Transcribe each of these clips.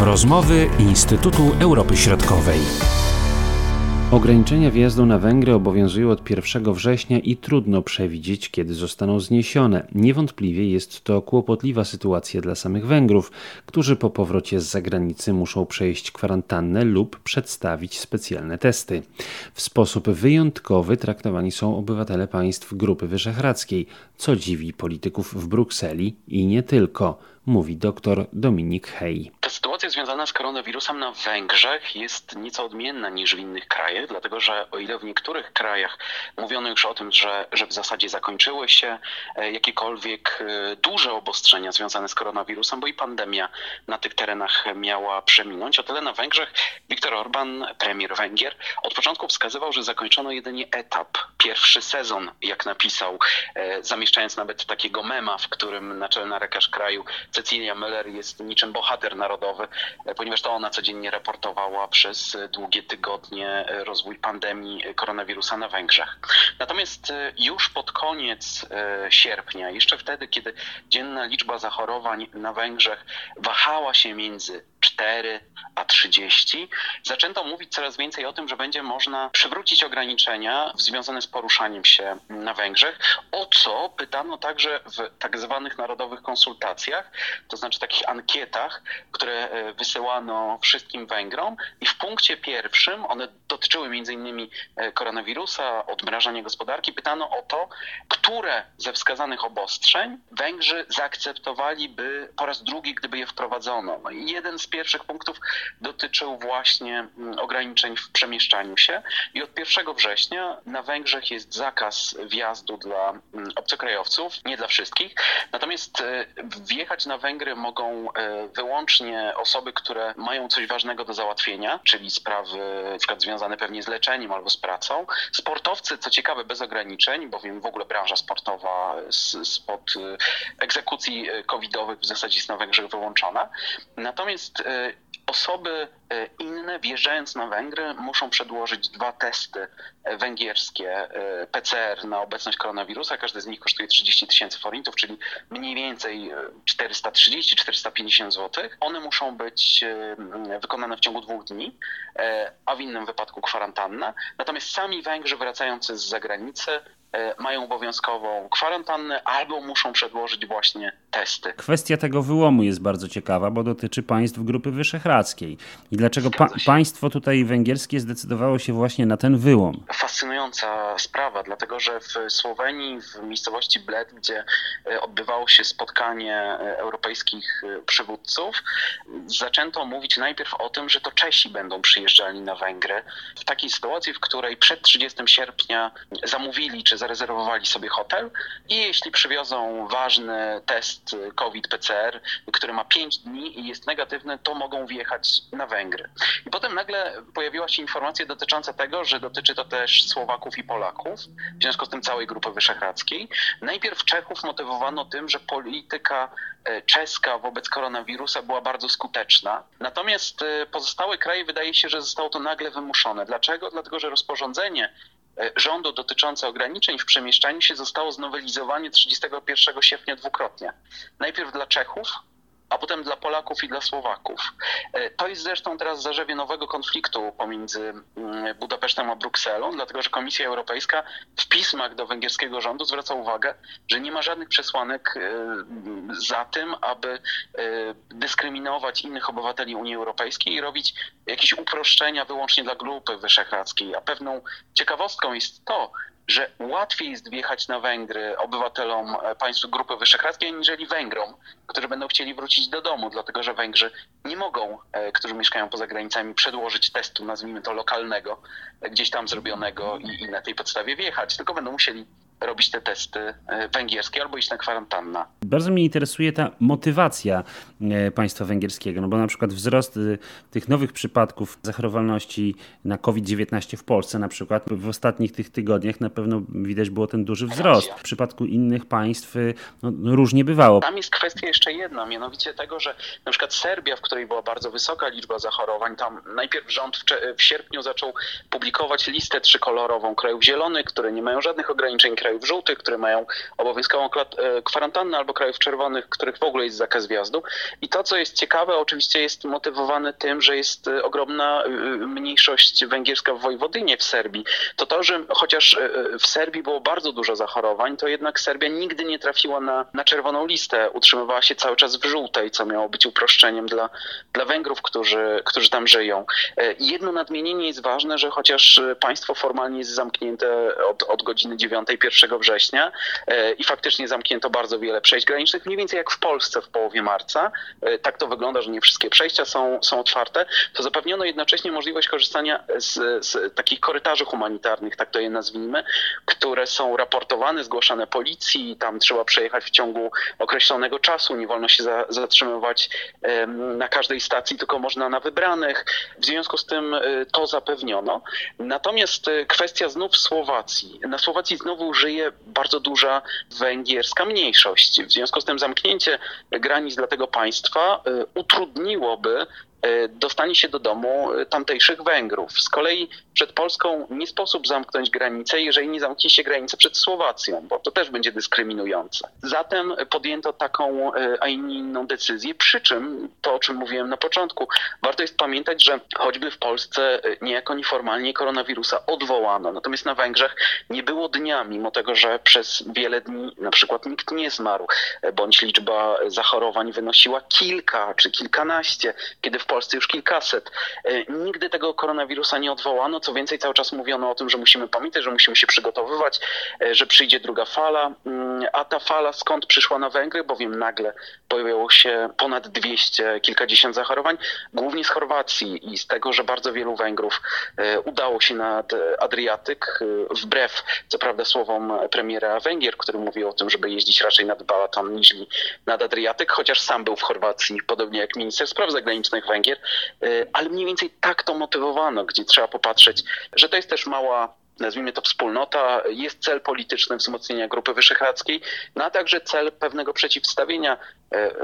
Rozmowy Instytutu Europy Środkowej. Ograniczenia wjazdu na Węgry obowiązują od 1 września i trudno przewidzieć, kiedy zostaną zniesione. Niewątpliwie jest to kłopotliwa sytuacja dla samych Węgrów, którzy po powrocie z zagranicy muszą przejść kwarantannę lub przedstawić specjalne testy. W sposób wyjątkowy traktowani są obywatele państw Grupy Wyszehradzkiej, co dziwi polityków w Brukseli i nie tylko mówi dr Dominik Hej. Ta sytuacja związana z koronawirusem na Węgrzech jest nieco odmienna niż w innych krajach, dlatego że o ile w niektórych krajach mówiono już o tym, że, że w zasadzie zakończyły się e, jakiekolwiek e, duże obostrzenia związane z koronawirusem, bo i pandemia na tych terenach miała przeminąć, o tyle na Węgrzech Viktor Orban, premier Węgier, od początku wskazywał, że zakończono jedynie etap, pierwszy sezon, jak napisał, e, zamieszczając nawet takiego mema, w którym naczelna lekarz kraju Cecilia Müller jest niczym bohater narodowy, e, ponieważ to ona codziennie raportowała przez długie tygodnie e, rozwój pandemii koronawirusa na Węgrzech. Natomiast e, już pod koniec sierpnia, jeszcze wtedy, kiedy dzienna liczba zachorowań na Węgrzech wahała się między 4 a 30, zaczęto mówić coraz więcej o tym, że będzie można przywrócić ograniczenia związane z poruszaniem się na Węgrzech, o co pytano także w tak zwanych narodowych konsultacjach, to znaczy takich ankietach, które e, wysyłano wszystkim Węgrom i w punkcie pierwszym, one dotyczyły m.in. E, koronawirusa, odmrażania gospodarki, pytano o to, które ze wskazanych obostrzeń Węgrzy zaakceptowaliby po raz drugi, gdyby je wprowadzono. No jeden z pierwszych punktów dotyczył właśnie mm, ograniczeń w przemieszczaniu się i od 1 września na Węgrzech jest zakaz wjazdu dla mm, obcokrajowców, nie dla wszystkich. Natomiast e, wjechać na Węgry mogą e, wyłącznie osoby, które mają coś ważnego do załatwienia, czyli sprawy na przykład związane pewnie z leczeniem albo z pracą. Sportowcy, co ciekawe, bez ograniczeń, bowiem w ogóle branża sportowa spod e, egzekucji covidowych w zasadzie jest na Węgrzech wyłączona. Natomiast osoby e, inne wjeżdżając na Węgry muszą przedłożyć dwa testy e, węgierskie e, PCR na obecność koronawirusa. Każdy z nich kosztuje 30 tysięcy forintów, czyli mniej więcej 430-450 zł. One muszą być wykonane w ciągu dwóch dni, a w innym wypadku kwarantanna. Natomiast sami Węgrzy wracający z zagranicy E, mają obowiązkową kwarantannę albo muszą przedłożyć właśnie testy. Kwestia tego wyłomu jest bardzo ciekawa, bo dotyczy państw Grupy Wyszehradzkiej. I dlaczego pa państwo tutaj węgierskie zdecydowało się właśnie na ten wyłom? Fascynująca sprawa, dlatego że w Słowenii, w miejscowości Bled, gdzie e, odbywało się spotkanie e, europejskich przywódców, zaczęto mówić najpierw o tym, że to Czesi będą przyjeżdżali na Węgry. W takiej sytuacji, w której przed 30 sierpnia zamówili czy zarezerwowali sobie hotel i jeśli przywiozą ważny test COVID-PCR, który ma 5 dni i jest negatywny, to mogą wjechać na Węgry. I potem nagle pojawiła się informacja dotycząca tego, że dotyczy to też Słowaków i Polaków, w związku z tym całej Grupy Wyszehradzkiej. Najpierw Czechów motywowano tym, że polityka e, czeska wobec koronawirusa była bardzo skuteczna. Natomiast e, pozostałe kraje wydaje się, że zostało to nagle wymuszone. Dlaczego? Dlatego, że rozporządzenie rządu dotyczące ograniczeń w przemieszczaniu się zostało znowelizowane 31 sierpnia dwukrotnie. Najpierw dla Czechów, a potem dla Polaków i dla Słowaków. E, to jest zresztą teraz zarzewie nowego konfliktu pomiędzy mm, Budapesztem a Brukselą, dlatego że Komisja Europejska w pismach do węgierskiego rządu zwraca uwagę, że nie ma żadnych przesłanek e, za tym, aby e, dyskryminować innych obywateli Unii Europejskiej i robić jakieś uproszczenia wyłącznie dla Grupy Wyszehradzkiej. A pewną ciekawostką jest to, że łatwiej jest wjechać na Węgry obywatelom e, państw Grupy Wyszehradzkiej, aniżeli Węgrom, którzy będą chcieli wrócić do domu, dlatego że Węgrzy nie mogą, e, którzy mieszkają poza granicami, przedłożyć testu, nazwijmy to lokalnego, e, gdzieś tam zrobionego i, i na tej podstawie wjechać, tylko będą musieli robić te testy e, węgierskie albo iść na kwarantannę. Bardzo mnie interesuje ta motywacja e, państwa węgierskiego, no bo na przykład wzrost e, tych nowych przypadków zachorowalności na COVID-19 w Polsce na przykład w ostatnich tych tygodniach na pewno widać było ten duży wzrost. W przypadku innych państw no, no, różnie bywało. Tam jest kwestia jeszcze jedna, mianowicie tego, że na przykład Serbia, w której była bardzo wysoka liczba zachorowań, tam najpierw rząd w, w sierpniu zaczął publikować listę trzykolorową krajów zielonych, które nie mają żadnych ograniczeń krajów żółtych, które mają obowiązkową kwarantannę, albo krajów czerwonych, których w ogóle jest zakaz wjazdu. I to, co jest ciekawe, oczywiście jest motywowane tym, że jest ogromna mniejszość węgierska w Wojwodynie w Serbii. To to, że chociaż w Serbii było bardzo dużo zachorowań, to jednak Serbia nigdy nie trafiła na, na czerwoną listę. Utrzymywała się cały czas w żółtej, co miało być uproszczeniem dla, dla Węgrów, którzy, którzy tam żyją. E, jedno nadmienienie jest ważne, że chociaż państwo formalnie jest zamknięte od, od godziny 9 1 września e, i faktycznie zamknięto bardzo wiele przejść granicznych, mniej więcej jak w Polsce w połowie marca, e, tak to wygląda, że nie wszystkie przejścia są, są otwarte, to zapewniono jednocześnie możliwość korzystania z, z takich korytarzy humanitarnych, tak to je nazwijmy, które są raportowane, zgłaszane policji, tam trzeba przejechać w ciągu określonego czasu, nie wolno się za, zatrzymywać na każdej stacji, tylko można na wybranych. W związku z tym e, to zapewniono. Natomiast kwestia znów Słowacji. Na Słowacji znowu żyje bardzo duża węgierska mniejszość. W związku z tym zamknięcie granic dla tego państwa e, utrudniłoby dostanie się do domu e, tamtejszych Węgrów. Z kolei przed Polską nie sposób zamknąć granicy, jeżeli nie zamknie się granicy przed Słowacją, bo to też będzie dyskryminujące. Zatem podjęto taką, e, a nie inną decyzję, przy czym to, o czym mówiłem na początku, warto jest pamiętać, że choćby w Polsce niejako nieformalnie koronawirusa odwołano, natomiast na Węgrzech nie było dnia, mimo tego, że przez wiele dni na przykład nikt nie zmarł, bądź liczba zachorowań wynosiła kilka czy kilkanaście, kiedy w Polsce już kilkaset. E, nigdy tego koronawirusa nie odwołano, co więcej cały czas mówiono o tym, że musimy pamiętać, że musimy się przygotowywać, e, że przyjdzie druga fala, mm, a ta fala skąd przyszła na Węgry, bowiem nagle pojawiło się ponad 200, kilkadziesiąt zachorowań, głównie z Chorwacji i z tego, że bardzo wielu Węgrów e, udało się nad Adriatyk, wbrew co prawda słowom premiera Węgier, który mówił o tym, żeby jeździć raczej nad Balaton niż nad Adriatyk, chociaż sam był w Chorwacji, podobnie jak minister spraw zagranicznych Węgier, y, ale mniej więcej tak to motywowano, gdzie trzeba popatrzeć, że to jest też mała nazwijmy to wspólnota, jest cel polityczny wzmocnienia Grupy Wyszehradzkiej, no a także cel pewnego przeciwstawienia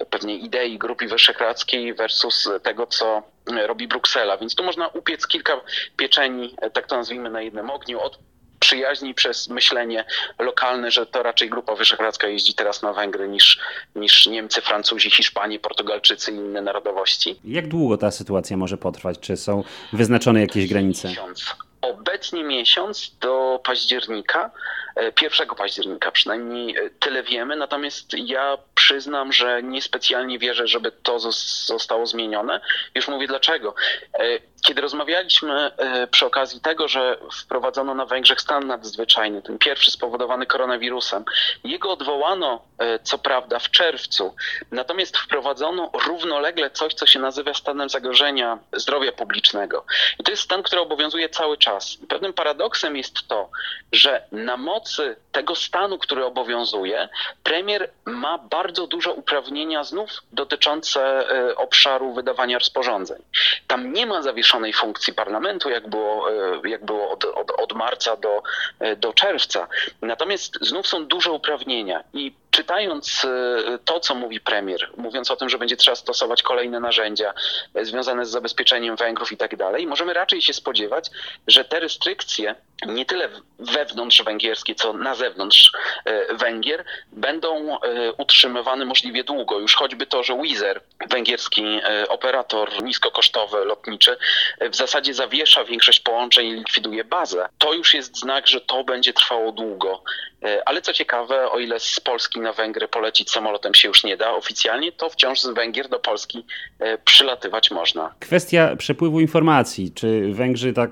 y, pewnej idei Grupy Wyszehradzkiej versus tego, co robi Bruksela. Więc tu można upiec kilka pieczeni, tak to nazwijmy, na jednym ogniu, od przyjaźni przez myślenie lokalne, że to raczej Grupa Wyszehradzka jeździ teraz na Węgry niż, niż Niemcy, Francuzi, Hiszpanie, Portugalczycy i inne narodowości. Jak długo ta sytuacja może potrwać? Czy są wyznaczone jakieś granice? Miesiąc. Obecnie miesiąc do października, 1 e, października przynajmniej e, tyle wiemy, natomiast ja przyznam, że niespecjalnie wierzę, żeby to zostało zmienione. Już mówię dlaczego. E, kiedy rozmawialiśmy przy okazji tego, że wprowadzono na Węgrzech stan nadzwyczajny, ten pierwszy spowodowany koronawirusem, jego odwołano co prawda w czerwcu, natomiast wprowadzono równolegle coś, co się nazywa stanem zagrożenia zdrowia publicznego. I to jest stan, który obowiązuje cały czas. Pewnym paradoksem jest to, że na mocy tego stanu, który obowiązuje, premier ma bardzo dużo uprawnienia znów dotyczące e, obszaru wydawania rozporządzeń. Tam nie ma zawieszonej funkcji parlamentu, jak było, e, jak było od, od, od marca do, e, do czerwca. Natomiast znów są duże uprawnienia i czytając to, co mówi premier, mówiąc o tym, że będzie trzeba stosować kolejne narzędzia związane z zabezpieczeniem Węgrów i tak dalej, możemy raczej się spodziewać, że te restrykcje nie tyle wewnątrz węgierskie, co na zewnątrz e, Węgier, będą e, utrzymywane możliwie długo. Już choćby to, że Wizer, węgierski e, operator niskokosztowy, lotniczy, w zasadzie zawiesza większość połączeń i likwiduje bazę. To już jest znak, że to będzie trwało długo. Ale co ciekawe, o ile z Polski na Węgry polecić samolotem się już nie da oficjalnie, to wciąż z Węgier do Polski przylatywać można. Kwestia przepływu informacji. Czy Węgrzy tak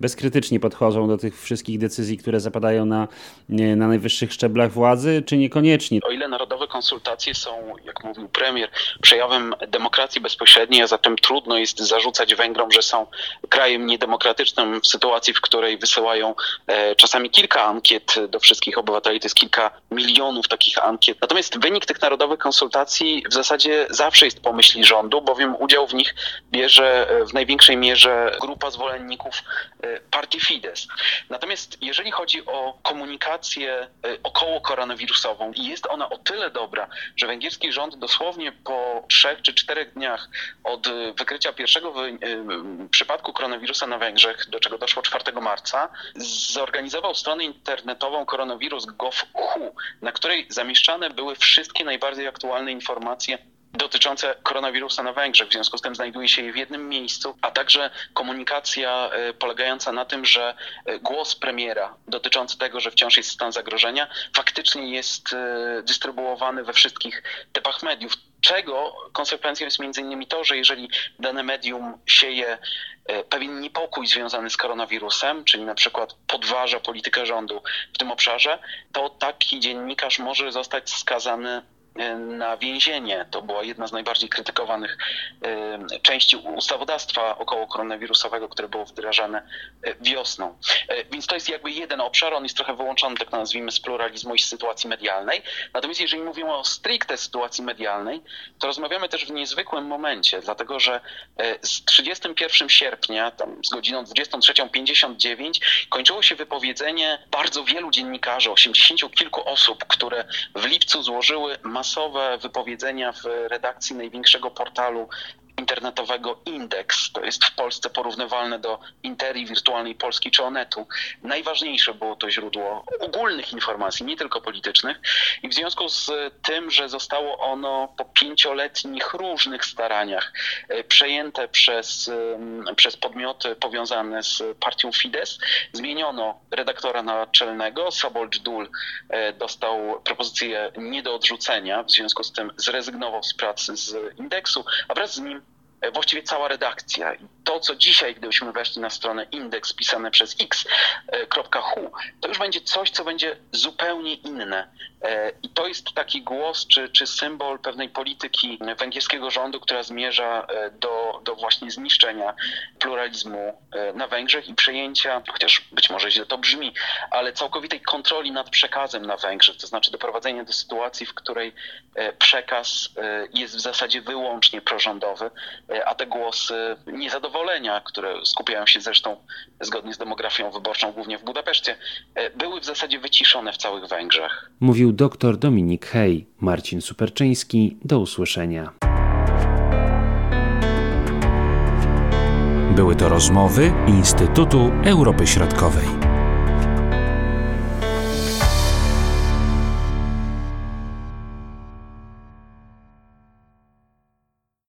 bezkrytycznie podchodzą do tych wszystkich decyzji, które zapadają na, na najwyższych szczeblach władzy, czy niekoniecznie? O ile narodowe konsultacje są, jak mówił premier, przejawem demokracji bezpośredniej, a zatem trudno jest zarzucać Węgrom, że są krajem niedemokratycznym w sytuacji, w której wysyłają e, czasami kilka ankiet do wszystkich obywateli, to jest kilka milionów takich ankiet. Natomiast wynik tych narodowych konsultacji w zasadzie zawsze jest po myśli rządu, bowiem udział w nich bierze w największej mierze grupa zwolenników e, partii Fidesz. Natomiast jeżeli chodzi o komunikację y, około koronawirusową, jest ona o tyle dobra, że węgierski rząd dosłownie po trzech czy czterech dniach od wykrycia pierwszego y, przypadku koronawirusa na Węgrzech, do czego doszło 4 marca, zorganizował stronę internetową koronawirus gov.hu, na której zamieszczane były wszystkie najbardziej aktualne informacje dotyczące koronawirusa na Węgrzech. W związku z tym znajduje się je w jednym miejscu, a także komunikacja e, polegająca na tym, że e, głos premiera dotyczący tego, że wciąż jest stan zagrożenia, faktycznie jest e, dystrybuowany we wszystkich typach mediów. Czego konsekwencją jest między innymi to, że jeżeli dane medium sieje pewien niepokój związany z koronawirusem, czyli na przykład podważa politykę rządu w tym obszarze, to taki dziennikarz może zostać skazany E, na więzienie. To była jedna z najbardziej krytykowanych e, części ustawodawstwa około koronawirusowego, które było wdrażane e, wiosną. Więc to jest jakby jeden obszar, on jest trochę wyłączony, tak nazwijmy, z pluralizmu i z sytuacji medialnej. Natomiast jeżeli mówimy o stricte sytuacji medialnej, to rozmawiamy też w niezwykłym momencie, dlatego że z 31 sierpnia, tam z godziną 23.59 kończyło się wypowiedzenie bardzo wielu dziennikarzy, 80 kilku osób, które w lipcu złożyły masowe wypowiedzenia w redakcji największego portalu internetowego Index. To jest w Polsce porównywalne do Interi, Wirtualnej Polski czy Onetu. Najważniejsze było to źródło ogólnych informacji, nie tylko politycznych. I w związku z tym, że zostało ono po pięcioletnich różnych staraniach e, przejęte przez, przez podmioty powiązane z partią Fidesz, zmieniono redaktora naczelnego. Sabolcz Dul e, dostał propozycję nie do odrzucenia, w związku z tym zrezygnował z pracy z indeksu, a wraz z nim właściwie cała redakcja. To, co dzisiaj, gdybyśmy weszli na stronę indeks pisane przez x.hu, to już będzie coś, co będzie zupełnie inne. E, I to jest taki głos czy, czy symbol pewnej polityki węgierskiego rządu, która zmierza e, do, do właśnie zniszczenia pluralizmu na Węgrzech i przejęcia, chociaż być może źle to brzmi, ale całkowitej kontroli nad przekazem na Węgrzech, to znaczy doprowadzenia do sytuacji, w której przekaz jest w zasadzie wyłącznie prorządowy, E, a te głosy niezadowolenia, które skupiają się zresztą zgodnie z demografią wyborczą głównie w Budapeszcie, e, były w zasadzie wyciszone w całych Węgrzech. Mówił dr Dominik Hej, Marcin Superczyński. Do usłyszenia. Były to rozmowy Instytutu Europy Środkowej.